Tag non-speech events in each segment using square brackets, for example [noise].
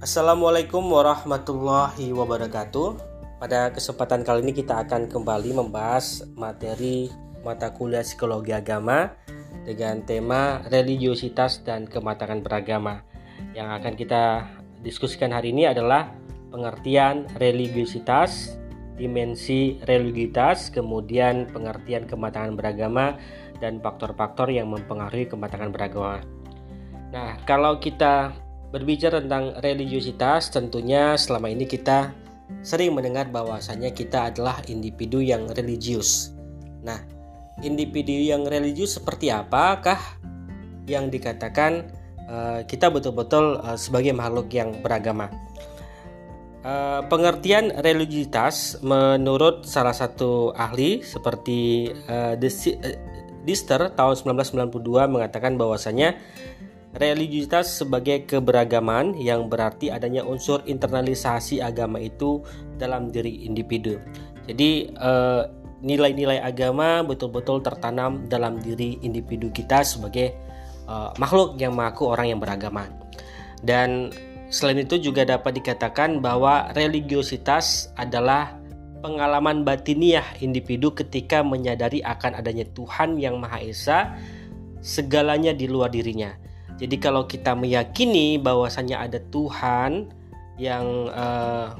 Assalamualaikum warahmatullahi wabarakatuh. Pada kesempatan kali ini kita akan kembali membahas materi mata kuliah psikologi agama dengan tema religiositas dan kematangan beragama. Yang akan kita diskusikan hari ini adalah pengertian religiositas, dimensi religitas, kemudian pengertian kematangan beragama dan faktor-faktor yang mempengaruhi kematangan beragama. Nah, kalau kita berbicara tentang religiositas, tentunya selama ini kita sering mendengar bahwasanya kita adalah individu yang religius. Nah, individu yang religius seperti apakah yang dikatakan uh, kita betul-betul uh, sebagai makhluk yang beragama? Uh, pengertian religiositas menurut salah satu ahli seperti uh, Dister tahun 1992 mengatakan bahwasanya religiositas sebagai keberagaman yang berarti adanya unsur internalisasi agama itu dalam diri individu. Jadi eh, nilai-nilai agama betul-betul tertanam dalam diri individu kita sebagai eh, makhluk yang mengaku orang yang beragama. Dan selain itu juga dapat dikatakan bahwa religiositas adalah pengalaman batiniah individu ketika menyadari akan adanya Tuhan yang Maha Esa segalanya di luar dirinya jadi kalau kita meyakini bahwasanya ada Tuhan yang uh,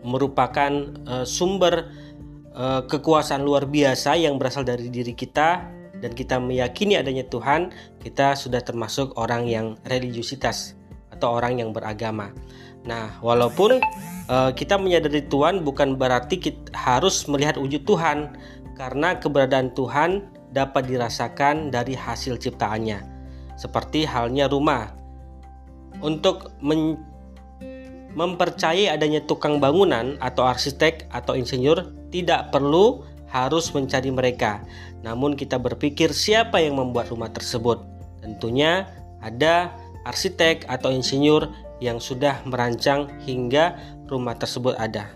merupakan uh, sumber uh, kekuasaan luar biasa yang berasal dari diri kita dan kita meyakini adanya Tuhan, kita sudah termasuk orang yang religiusitas atau orang yang beragama. Nah, walaupun uh, kita menyadari Tuhan bukan berarti kita harus melihat wujud Tuhan karena keberadaan Tuhan dapat dirasakan dari hasil ciptaannya seperti halnya rumah. Untuk men mempercayai adanya tukang bangunan atau arsitek atau insinyur tidak perlu harus mencari mereka. Namun kita berpikir siapa yang membuat rumah tersebut. Tentunya ada arsitek atau insinyur yang sudah merancang hingga rumah tersebut ada.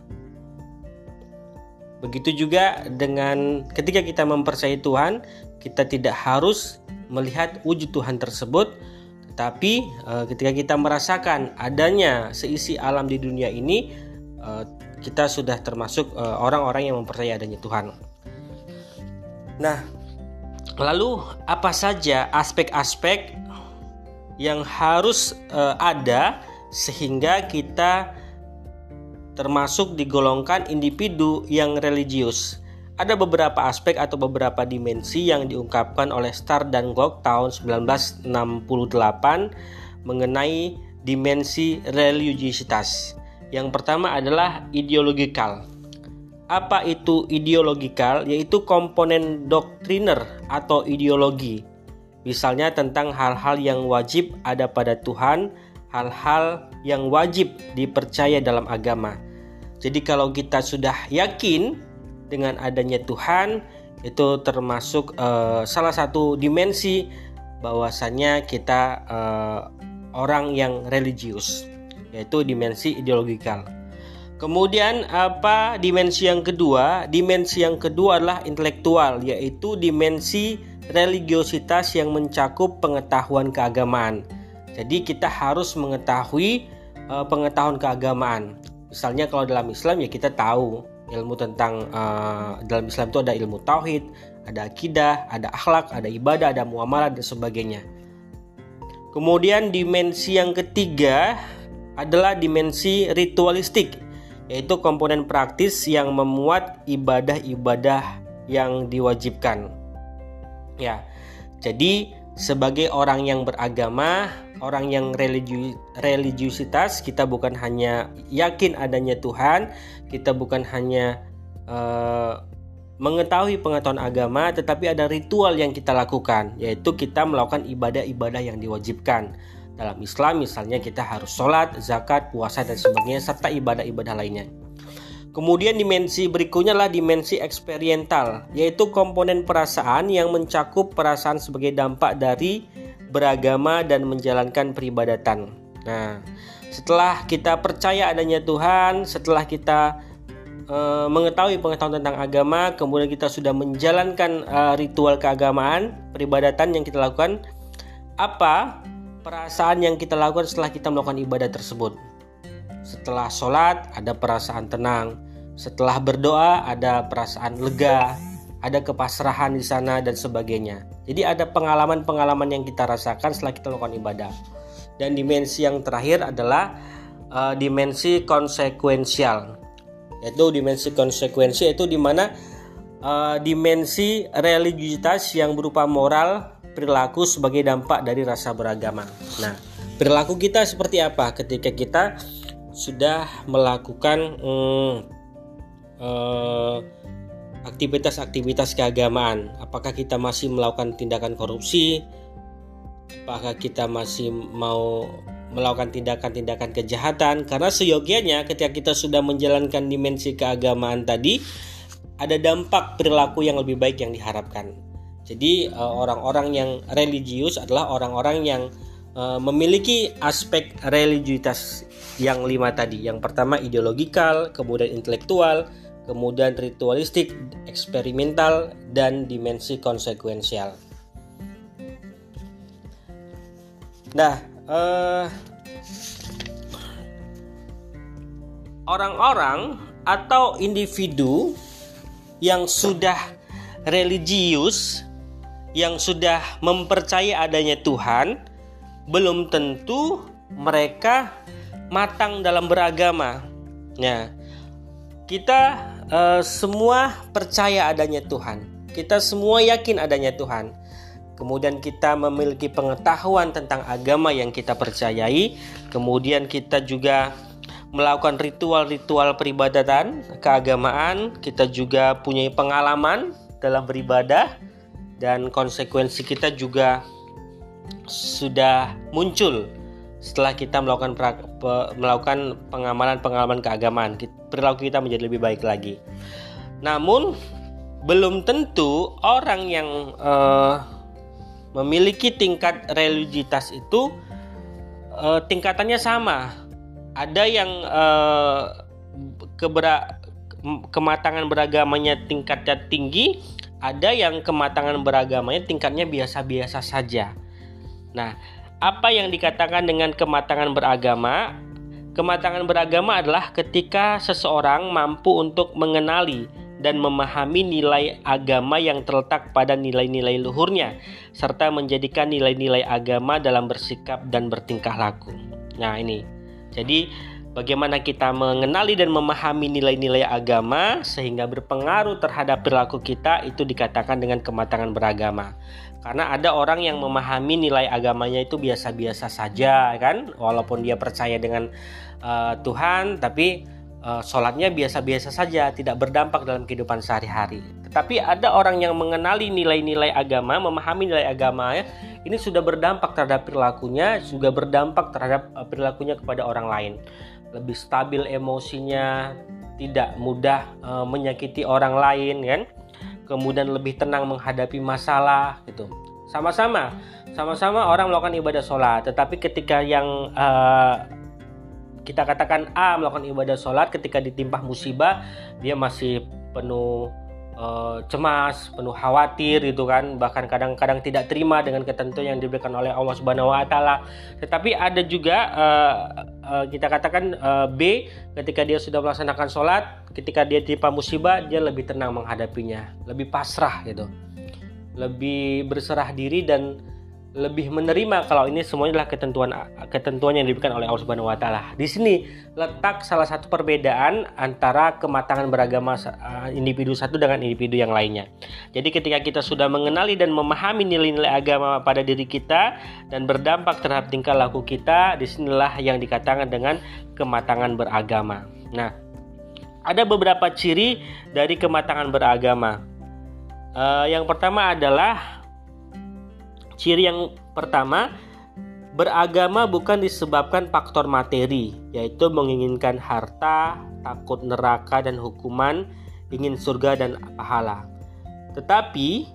Begitu juga dengan ketika kita mempercayai Tuhan, kita tidak harus melihat wujud Tuhan tersebut, tetapi uh, ketika kita merasakan adanya seisi alam di dunia ini, uh, kita sudah termasuk eh, orang-orang yang mempercayai adanya Tuhan. Nah, lalu apa saja aspek-aspek yang harus ada sehingga kita termasuk digolongkan individu yang religius? Ada beberapa aspek atau beberapa dimensi yang diungkapkan oleh Star dan Gog tahun 1968 mengenai dimensi religiositas. Yang pertama adalah ideologikal. Apa itu ideologikal? Yaitu komponen doktriner atau ideologi. Misalnya tentang hal-hal yang wajib ada pada Tuhan, hal-hal yang wajib dipercaya dalam agama. Jadi kalau kita sudah yakin dengan adanya Tuhan itu termasuk uh, salah satu dimensi bahwasanya kita uh, orang yang religius yaitu dimensi ideologikal. Kemudian apa dimensi yang kedua? Dimensi yang kedua adalah intelektual yaitu dimensi religiositas yang mencakup pengetahuan keagamaan. Jadi kita harus mengetahui uh, pengetahuan keagamaan. Misalnya kalau dalam Islam ya kita tahu ilmu tentang uh, dalam Islam itu ada ilmu tauhid, ada akidah, ada akhlak, ada ibadah, ada muamalah dan sebagainya. Kemudian dimensi yang ketiga adalah dimensi ritualistik, yaitu komponen praktis yang memuat ibadah-ibadah yang diwajibkan. Ya. Jadi sebagai orang yang beragama, orang yang religi religiusitas, kita bukan hanya yakin adanya Tuhan, kita bukan hanya uh, mengetahui pengetahuan agama, tetapi ada ritual yang kita lakukan, yaitu kita melakukan ibadah-ibadah yang diwajibkan. Dalam Islam misalnya kita harus sholat, zakat, puasa, dan sebagainya, serta ibadah-ibadah lainnya. Kemudian dimensi berikutnya adalah dimensi eksperiental, yaitu komponen perasaan yang mencakup perasaan sebagai dampak dari beragama dan menjalankan peribadatan. Nah, setelah kita percaya adanya Tuhan, setelah kita e, mengetahui pengetahuan tentang agama, kemudian kita sudah menjalankan e, ritual keagamaan, peribadatan yang kita lakukan, apa perasaan yang kita lakukan setelah kita melakukan ibadah tersebut. Setelah sholat ada perasaan tenang, setelah berdoa ada perasaan lega, ada kepasrahan di sana dan sebagainya. Jadi ada pengalaman-pengalaman yang kita rasakan setelah kita melakukan ibadah. Dan dimensi yang terakhir adalah uh, dimensi konsekuensial. Yaitu dimensi konsekuensi itu di mana uh, dimensi religiusitas yang berupa moral perilaku sebagai dampak dari rasa beragama. Nah, perilaku kita seperti apa ketika kita sudah melakukan hmm, uh, aktivitas-aktivitas keagamaan. Apakah kita masih melakukan tindakan korupsi? Apakah kita masih mau melakukan tindakan-tindakan kejahatan? Karena seyogianya ketika kita sudah menjalankan dimensi keagamaan tadi, ada dampak perilaku yang lebih baik yang diharapkan. Jadi eh, orang-orang yang religius adalah orang-orang yang eh, memiliki aspek religiusitas yang lima tadi. Yang pertama ideologikal, kemudian intelektual, kemudian ritualistik, eksperimental, dan dimensi konsekuensial. Nah, eh, orang-orang atau individu yang sudah religius, yang sudah mempercayai adanya Tuhan, belum tentu mereka matang dalam beragama. Nah, kita uh, semua percaya adanya Tuhan. Kita semua yakin adanya Tuhan. Kemudian kita memiliki pengetahuan tentang agama yang kita percayai. Kemudian kita juga melakukan ritual-ritual peribadatan, keagamaan. Kita juga punya pengalaman dalam beribadah dan konsekuensi kita juga sudah muncul setelah kita melakukan melakukan pengamalan-pengamalan keagamaan perilaku kita menjadi lebih baik lagi. Namun belum tentu orang yang uh, memiliki tingkat religiusitas itu uh, tingkatannya sama. Ada yang uh, kebera kematangan beragamanya tingkatnya tinggi, ada yang kematangan beragamanya tingkatnya biasa-biasa saja. Nah, apa yang dikatakan dengan kematangan beragama? Kematangan beragama adalah ketika seseorang mampu untuk mengenali dan memahami nilai agama yang terletak pada nilai-nilai luhurnya, serta menjadikan nilai-nilai agama dalam bersikap dan bertingkah laku. Nah, ini jadi bagaimana kita mengenali dan memahami nilai-nilai agama sehingga berpengaruh terhadap perilaku kita itu dikatakan dengan kematangan beragama. Karena ada orang yang memahami nilai agamanya itu biasa-biasa saja kan, walaupun dia percaya dengan uh, Tuhan, tapi uh, sholatnya biasa-biasa saja, tidak berdampak dalam kehidupan sehari-hari. Tetapi ada orang yang mengenali nilai-nilai agama, memahami nilai agama, ya, ini sudah berdampak terhadap perilakunya, juga berdampak terhadap uh, perilakunya kepada orang lain. Lebih stabil emosinya, tidak mudah uh, menyakiti orang lain, kan? kemudian lebih tenang menghadapi masalah gitu sama-sama sama-sama orang melakukan ibadah sholat tetapi ketika yang uh, kita katakan A melakukan ibadah sholat ketika ditimpa musibah dia masih penuh uh, cemas, penuh khawatir gitu kan, bahkan kadang-kadang tidak terima dengan ketentuan yang diberikan oleh Allah Subhanahu wa taala. Tetapi ada juga uh, uh, kita katakan uh, B ketika dia sudah melaksanakan sholat, ketika dia timpa musibah, dia lebih tenang menghadapinya, lebih pasrah gitu. Lebih berserah diri dan lebih menerima kalau ini semuanya adalah ketentuan ketentuan yang diberikan oleh Allah Subhanahu wa taala. Di sini letak salah satu perbedaan antara kematangan beragama uh, individu satu dengan individu yang lainnya. Jadi ketika kita sudah mengenali dan memahami nilai-nilai agama pada diri kita dan berdampak terhadap tingkah laku kita, di sinilah yang dikatakan dengan kematangan beragama. Nah, ada beberapa ciri dari kematangan beragama. Uh, yang pertama adalah Ciri yang pertama, beragama bukan disebabkan faktor materi, yaitu menginginkan harta, takut neraka dan hukuman, ingin surga dan pahala. Tetapi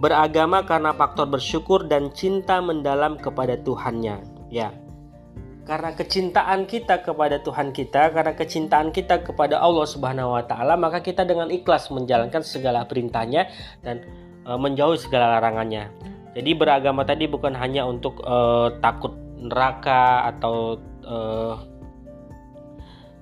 beragama karena faktor bersyukur dan cinta mendalam kepada Tuhannya. Ya. Karena kecintaan kita kepada Tuhan kita, karena kecintaan kita kepada Allah Subhanahu wa taala, maka kita dengan ikhlas menjalankan segala perintahnya dan e, menjauhi segala larangannya. Jadi beragama tadi bukan hanya untuk uh, takut neraka atau uh,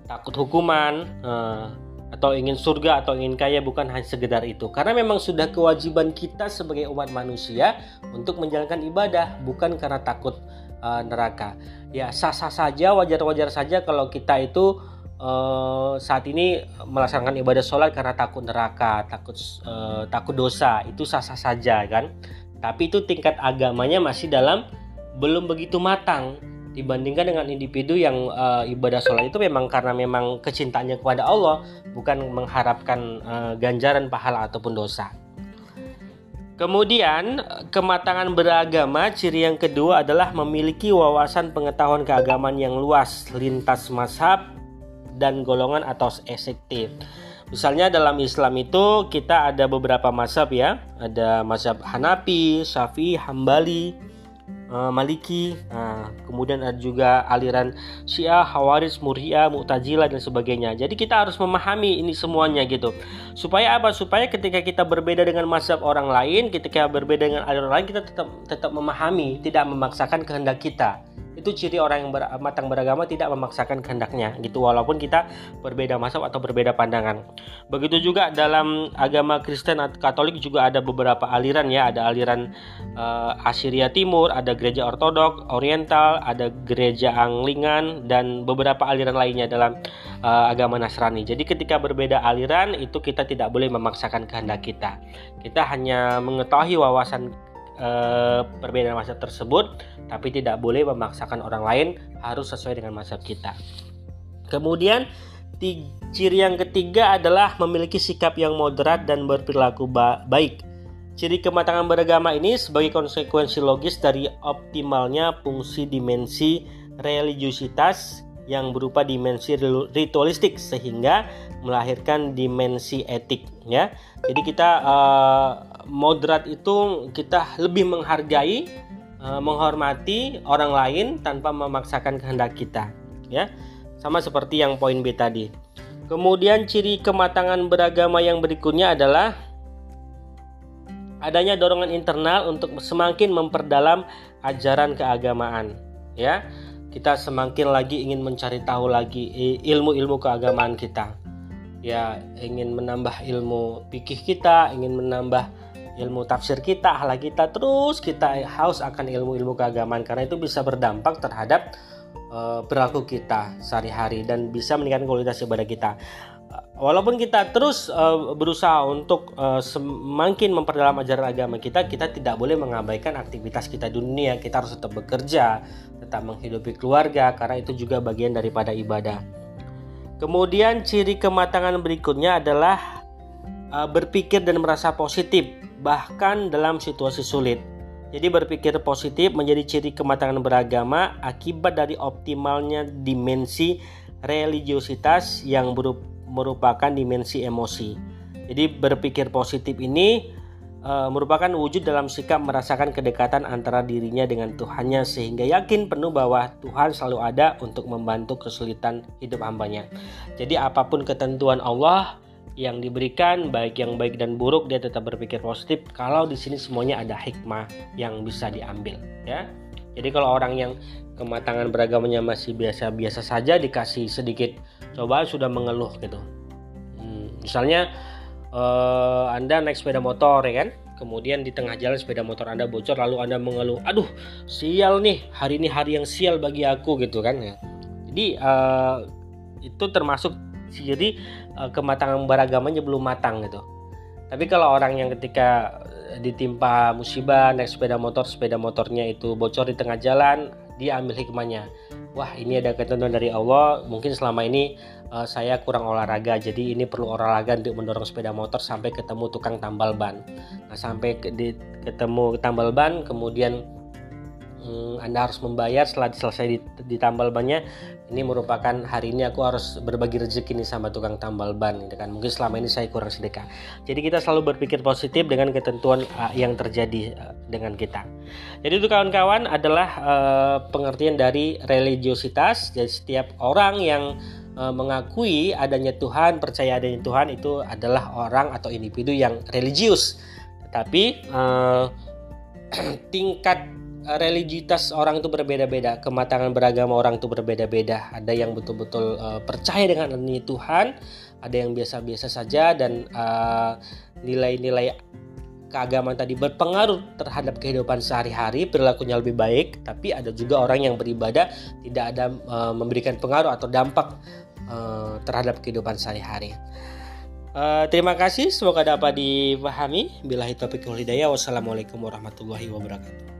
takut hukuman uh, atau ingin surga atau ingin kaya bukan hanya sekedar itu. Karena memang sudah kewajiban kita sebagai umat manusia untuk menjalankan ibadah bukan karena takut uh, neraka. Ya sah-sah saja wajar-wajar saja kalau kita itu uh, saat ini melaksanakan ibadah sholat karena takut neraka takut uh, takut dosa. Itu sah-sah saja kan tapi itu tingkat agamanya masih dalam belum begitu matang dibandingkan dengan individu yang uh, ibadah sholat itu memang karena memang kecintaannya kepada Allah bukan mengharapkan uh, ganjaran pahala ataupun dosa. Kemudian kematangan beragama ciri yang kedua adalah memiliki wawasan pengetahuan keagamaan yang luas lintas mazhab dan golongan atau efektif. Misalnya dalam Islam itu kita ada beberapa mazhab ya, ada mazhab Hanafi, Syafi'i, Hambali, uh, Maliki, uh, kemudian ada juga aliran Syiah, Hawaris, Murji'ah, Mu'tazilah dan sebagainya. Jadi kita harus memahami ini semuanya gitu. Supaya apa? Supaya ketika kita berbeda dengan mazhab orang lain, ketika berbeda dengan aliran lain kita tetap tetap memahami, tidak memaksakan kehendak kita itu ciri orang yang ber, matang beragama tidak memaksakan kehendaknya gitu. Walaupun kita berbeda mazhab atau berbeda pandangan. Begitu juga dalam agama Kristen atau Katolik juga ada beberapa aliran ya. Ada aliran uh, Timur ada gereja Ortodok Oriental ada gereja Anglingan dan beberapa aliran lainnya dalam uh, agama Nasrani. Jadi ketika berbeda aliran itu kita tidak boleh memaksakan kehendak kita. Kita hanya mengetahui wawasan uh, perbedaan mazhab tersebut, tapi tidak boleh memaksakan orang lain harus sesuai dengan mazhab kita. Kemudian ciri yang ketiga adalah memiliki sikap yang moderat dan berperilaku ba baik. Ciri kematangan beragama ini sebagai konsekuensi logis dari optimalnya fungsi dimensi religiusitas yang berupa dimensi ritualistik sehingga melahirkan dimensi etik ya. Jadi kita uh, moderat itu kita lebih menghargai, uh, menghormati orang lain tanpa memaksakan kehendak kita ya. Sama seperti yang poin B tadi. Kemudian ciri kematangan beragama yang berikutnya adalah adanya dorongan internal untuk semakin memperdalam ajaran keagamaan ya kita semakin lagi ingin mencari tahu lagi ilmu-ilmu keagamaan kita. Ya ingin menambah ilmu pikih kita ingin menambah ilmu tafsir kita akhlak kita terus kita haus akan ilmu-ilmu keagamaan. Karena itu bisa berdampak terhadap uh, perilaku kita sehari-hari dan bisa meningkatkan kualitas ibadah kita walaupun kita terus uh, berusaha untuk uh, semakin memperdalam ajaran agama kita, kita tidak boleh mengabaikan aktivitas kita dunia. Kita harus tetap bekerja, tetap menghidupi keluarga, karena itu juga bagian daripada ibadah. Kemudian ciri kematangan berikutnya adalah uh, berpikir dan merasa positif, bahkan dalam situasi sulit. Jadi berpikir positif menjadi ciri kematangan beragama akibat dari optimalnya dimensi religiositas yang berupa merupakan dimensi emosi. Jadi berpikir positif ini e, merupakan wujud dalam sikap merasakan kedekatan antara dirinya dengan Tuhannya sehingga yakin penuh bahwa Tuhan selalu ada untuk membantu kesulitan hidup hambanya. Jadi apa pun ketentuan Allah yang diberikan baik yang baik dan buruk dia tetap berpikir positif kalau di sini semuanya ada hikmah yang bisa diambil ya. Jadi kalau orang yang kematangan beragamanya masih biasa-biasa saja dikasih sedikit cobaan sudah mengeluh gitu. Hmm, misalnya uh, Anda naik sepeda motor ya kan, kemudian di tengah jalan sepeda motor Anda bocor lalu Anda mengeluh, aduh sial nih hari ini hari yang sial bagi aku gitu kan ya. Jadi uh, itu termasuk ciri uh, kematangan beragamanya belum matang gitu. Tapi kalau orang yang ketika ditimpa musibah naik sepeda motor sepeda motornya itu bocor di tengah jalan dia ambil hikmahnya. Wah ini ada ketentuan dari Allah. Mungkin selama ini uh, saya kurang olahraga jadi ini perlu olahraga untuk mendorong sepeda motor sampai ketemu tukang tambal ban. Nah sampai ke, di, ketemu tambal ban kemudian hmm, anda harus membayar setelah selesai ditambal bannya ini merupakan hari ini aku harus berbagi rezeki nih sama tukang tambal ban gitu kan. Mungkin selama ini saya kurang sedekah. Jadi kita selalu berpikir positif dengan ketentuan uh, yang terjadi uh, dengan kita. Jadi itu kawan-kawan adalah uh, pengertian dari religiositas. Jadi setiap orang yang uh, mengakui adanya Tuhan percaya adanya Tuhan itu adalah orang atau individu yang religius. Tetapi uh, [clears throat] tingkat religitas orang itu berbeda-beda, kematangan beragama orang itu berbeda-beda. Ada yang betul-betul uh, percaya dengan ini Tuhan, ada yang biasa-biasa saja dan nilai-nilai uh, keagamaan tadi berpengaruh terhadap kehidupan sehari-hari, perilakunya lebih baik, tapi ada juga orang yang beribadah tidak ada uh, memberikan pengaruh atau dampak uh, terhadap kehidupan sehari-hari. Uh, terima kasih, semoga dapat dipahami. Bila topik hidayah, wassalamualaikum warahmatullahi wabarakatuh.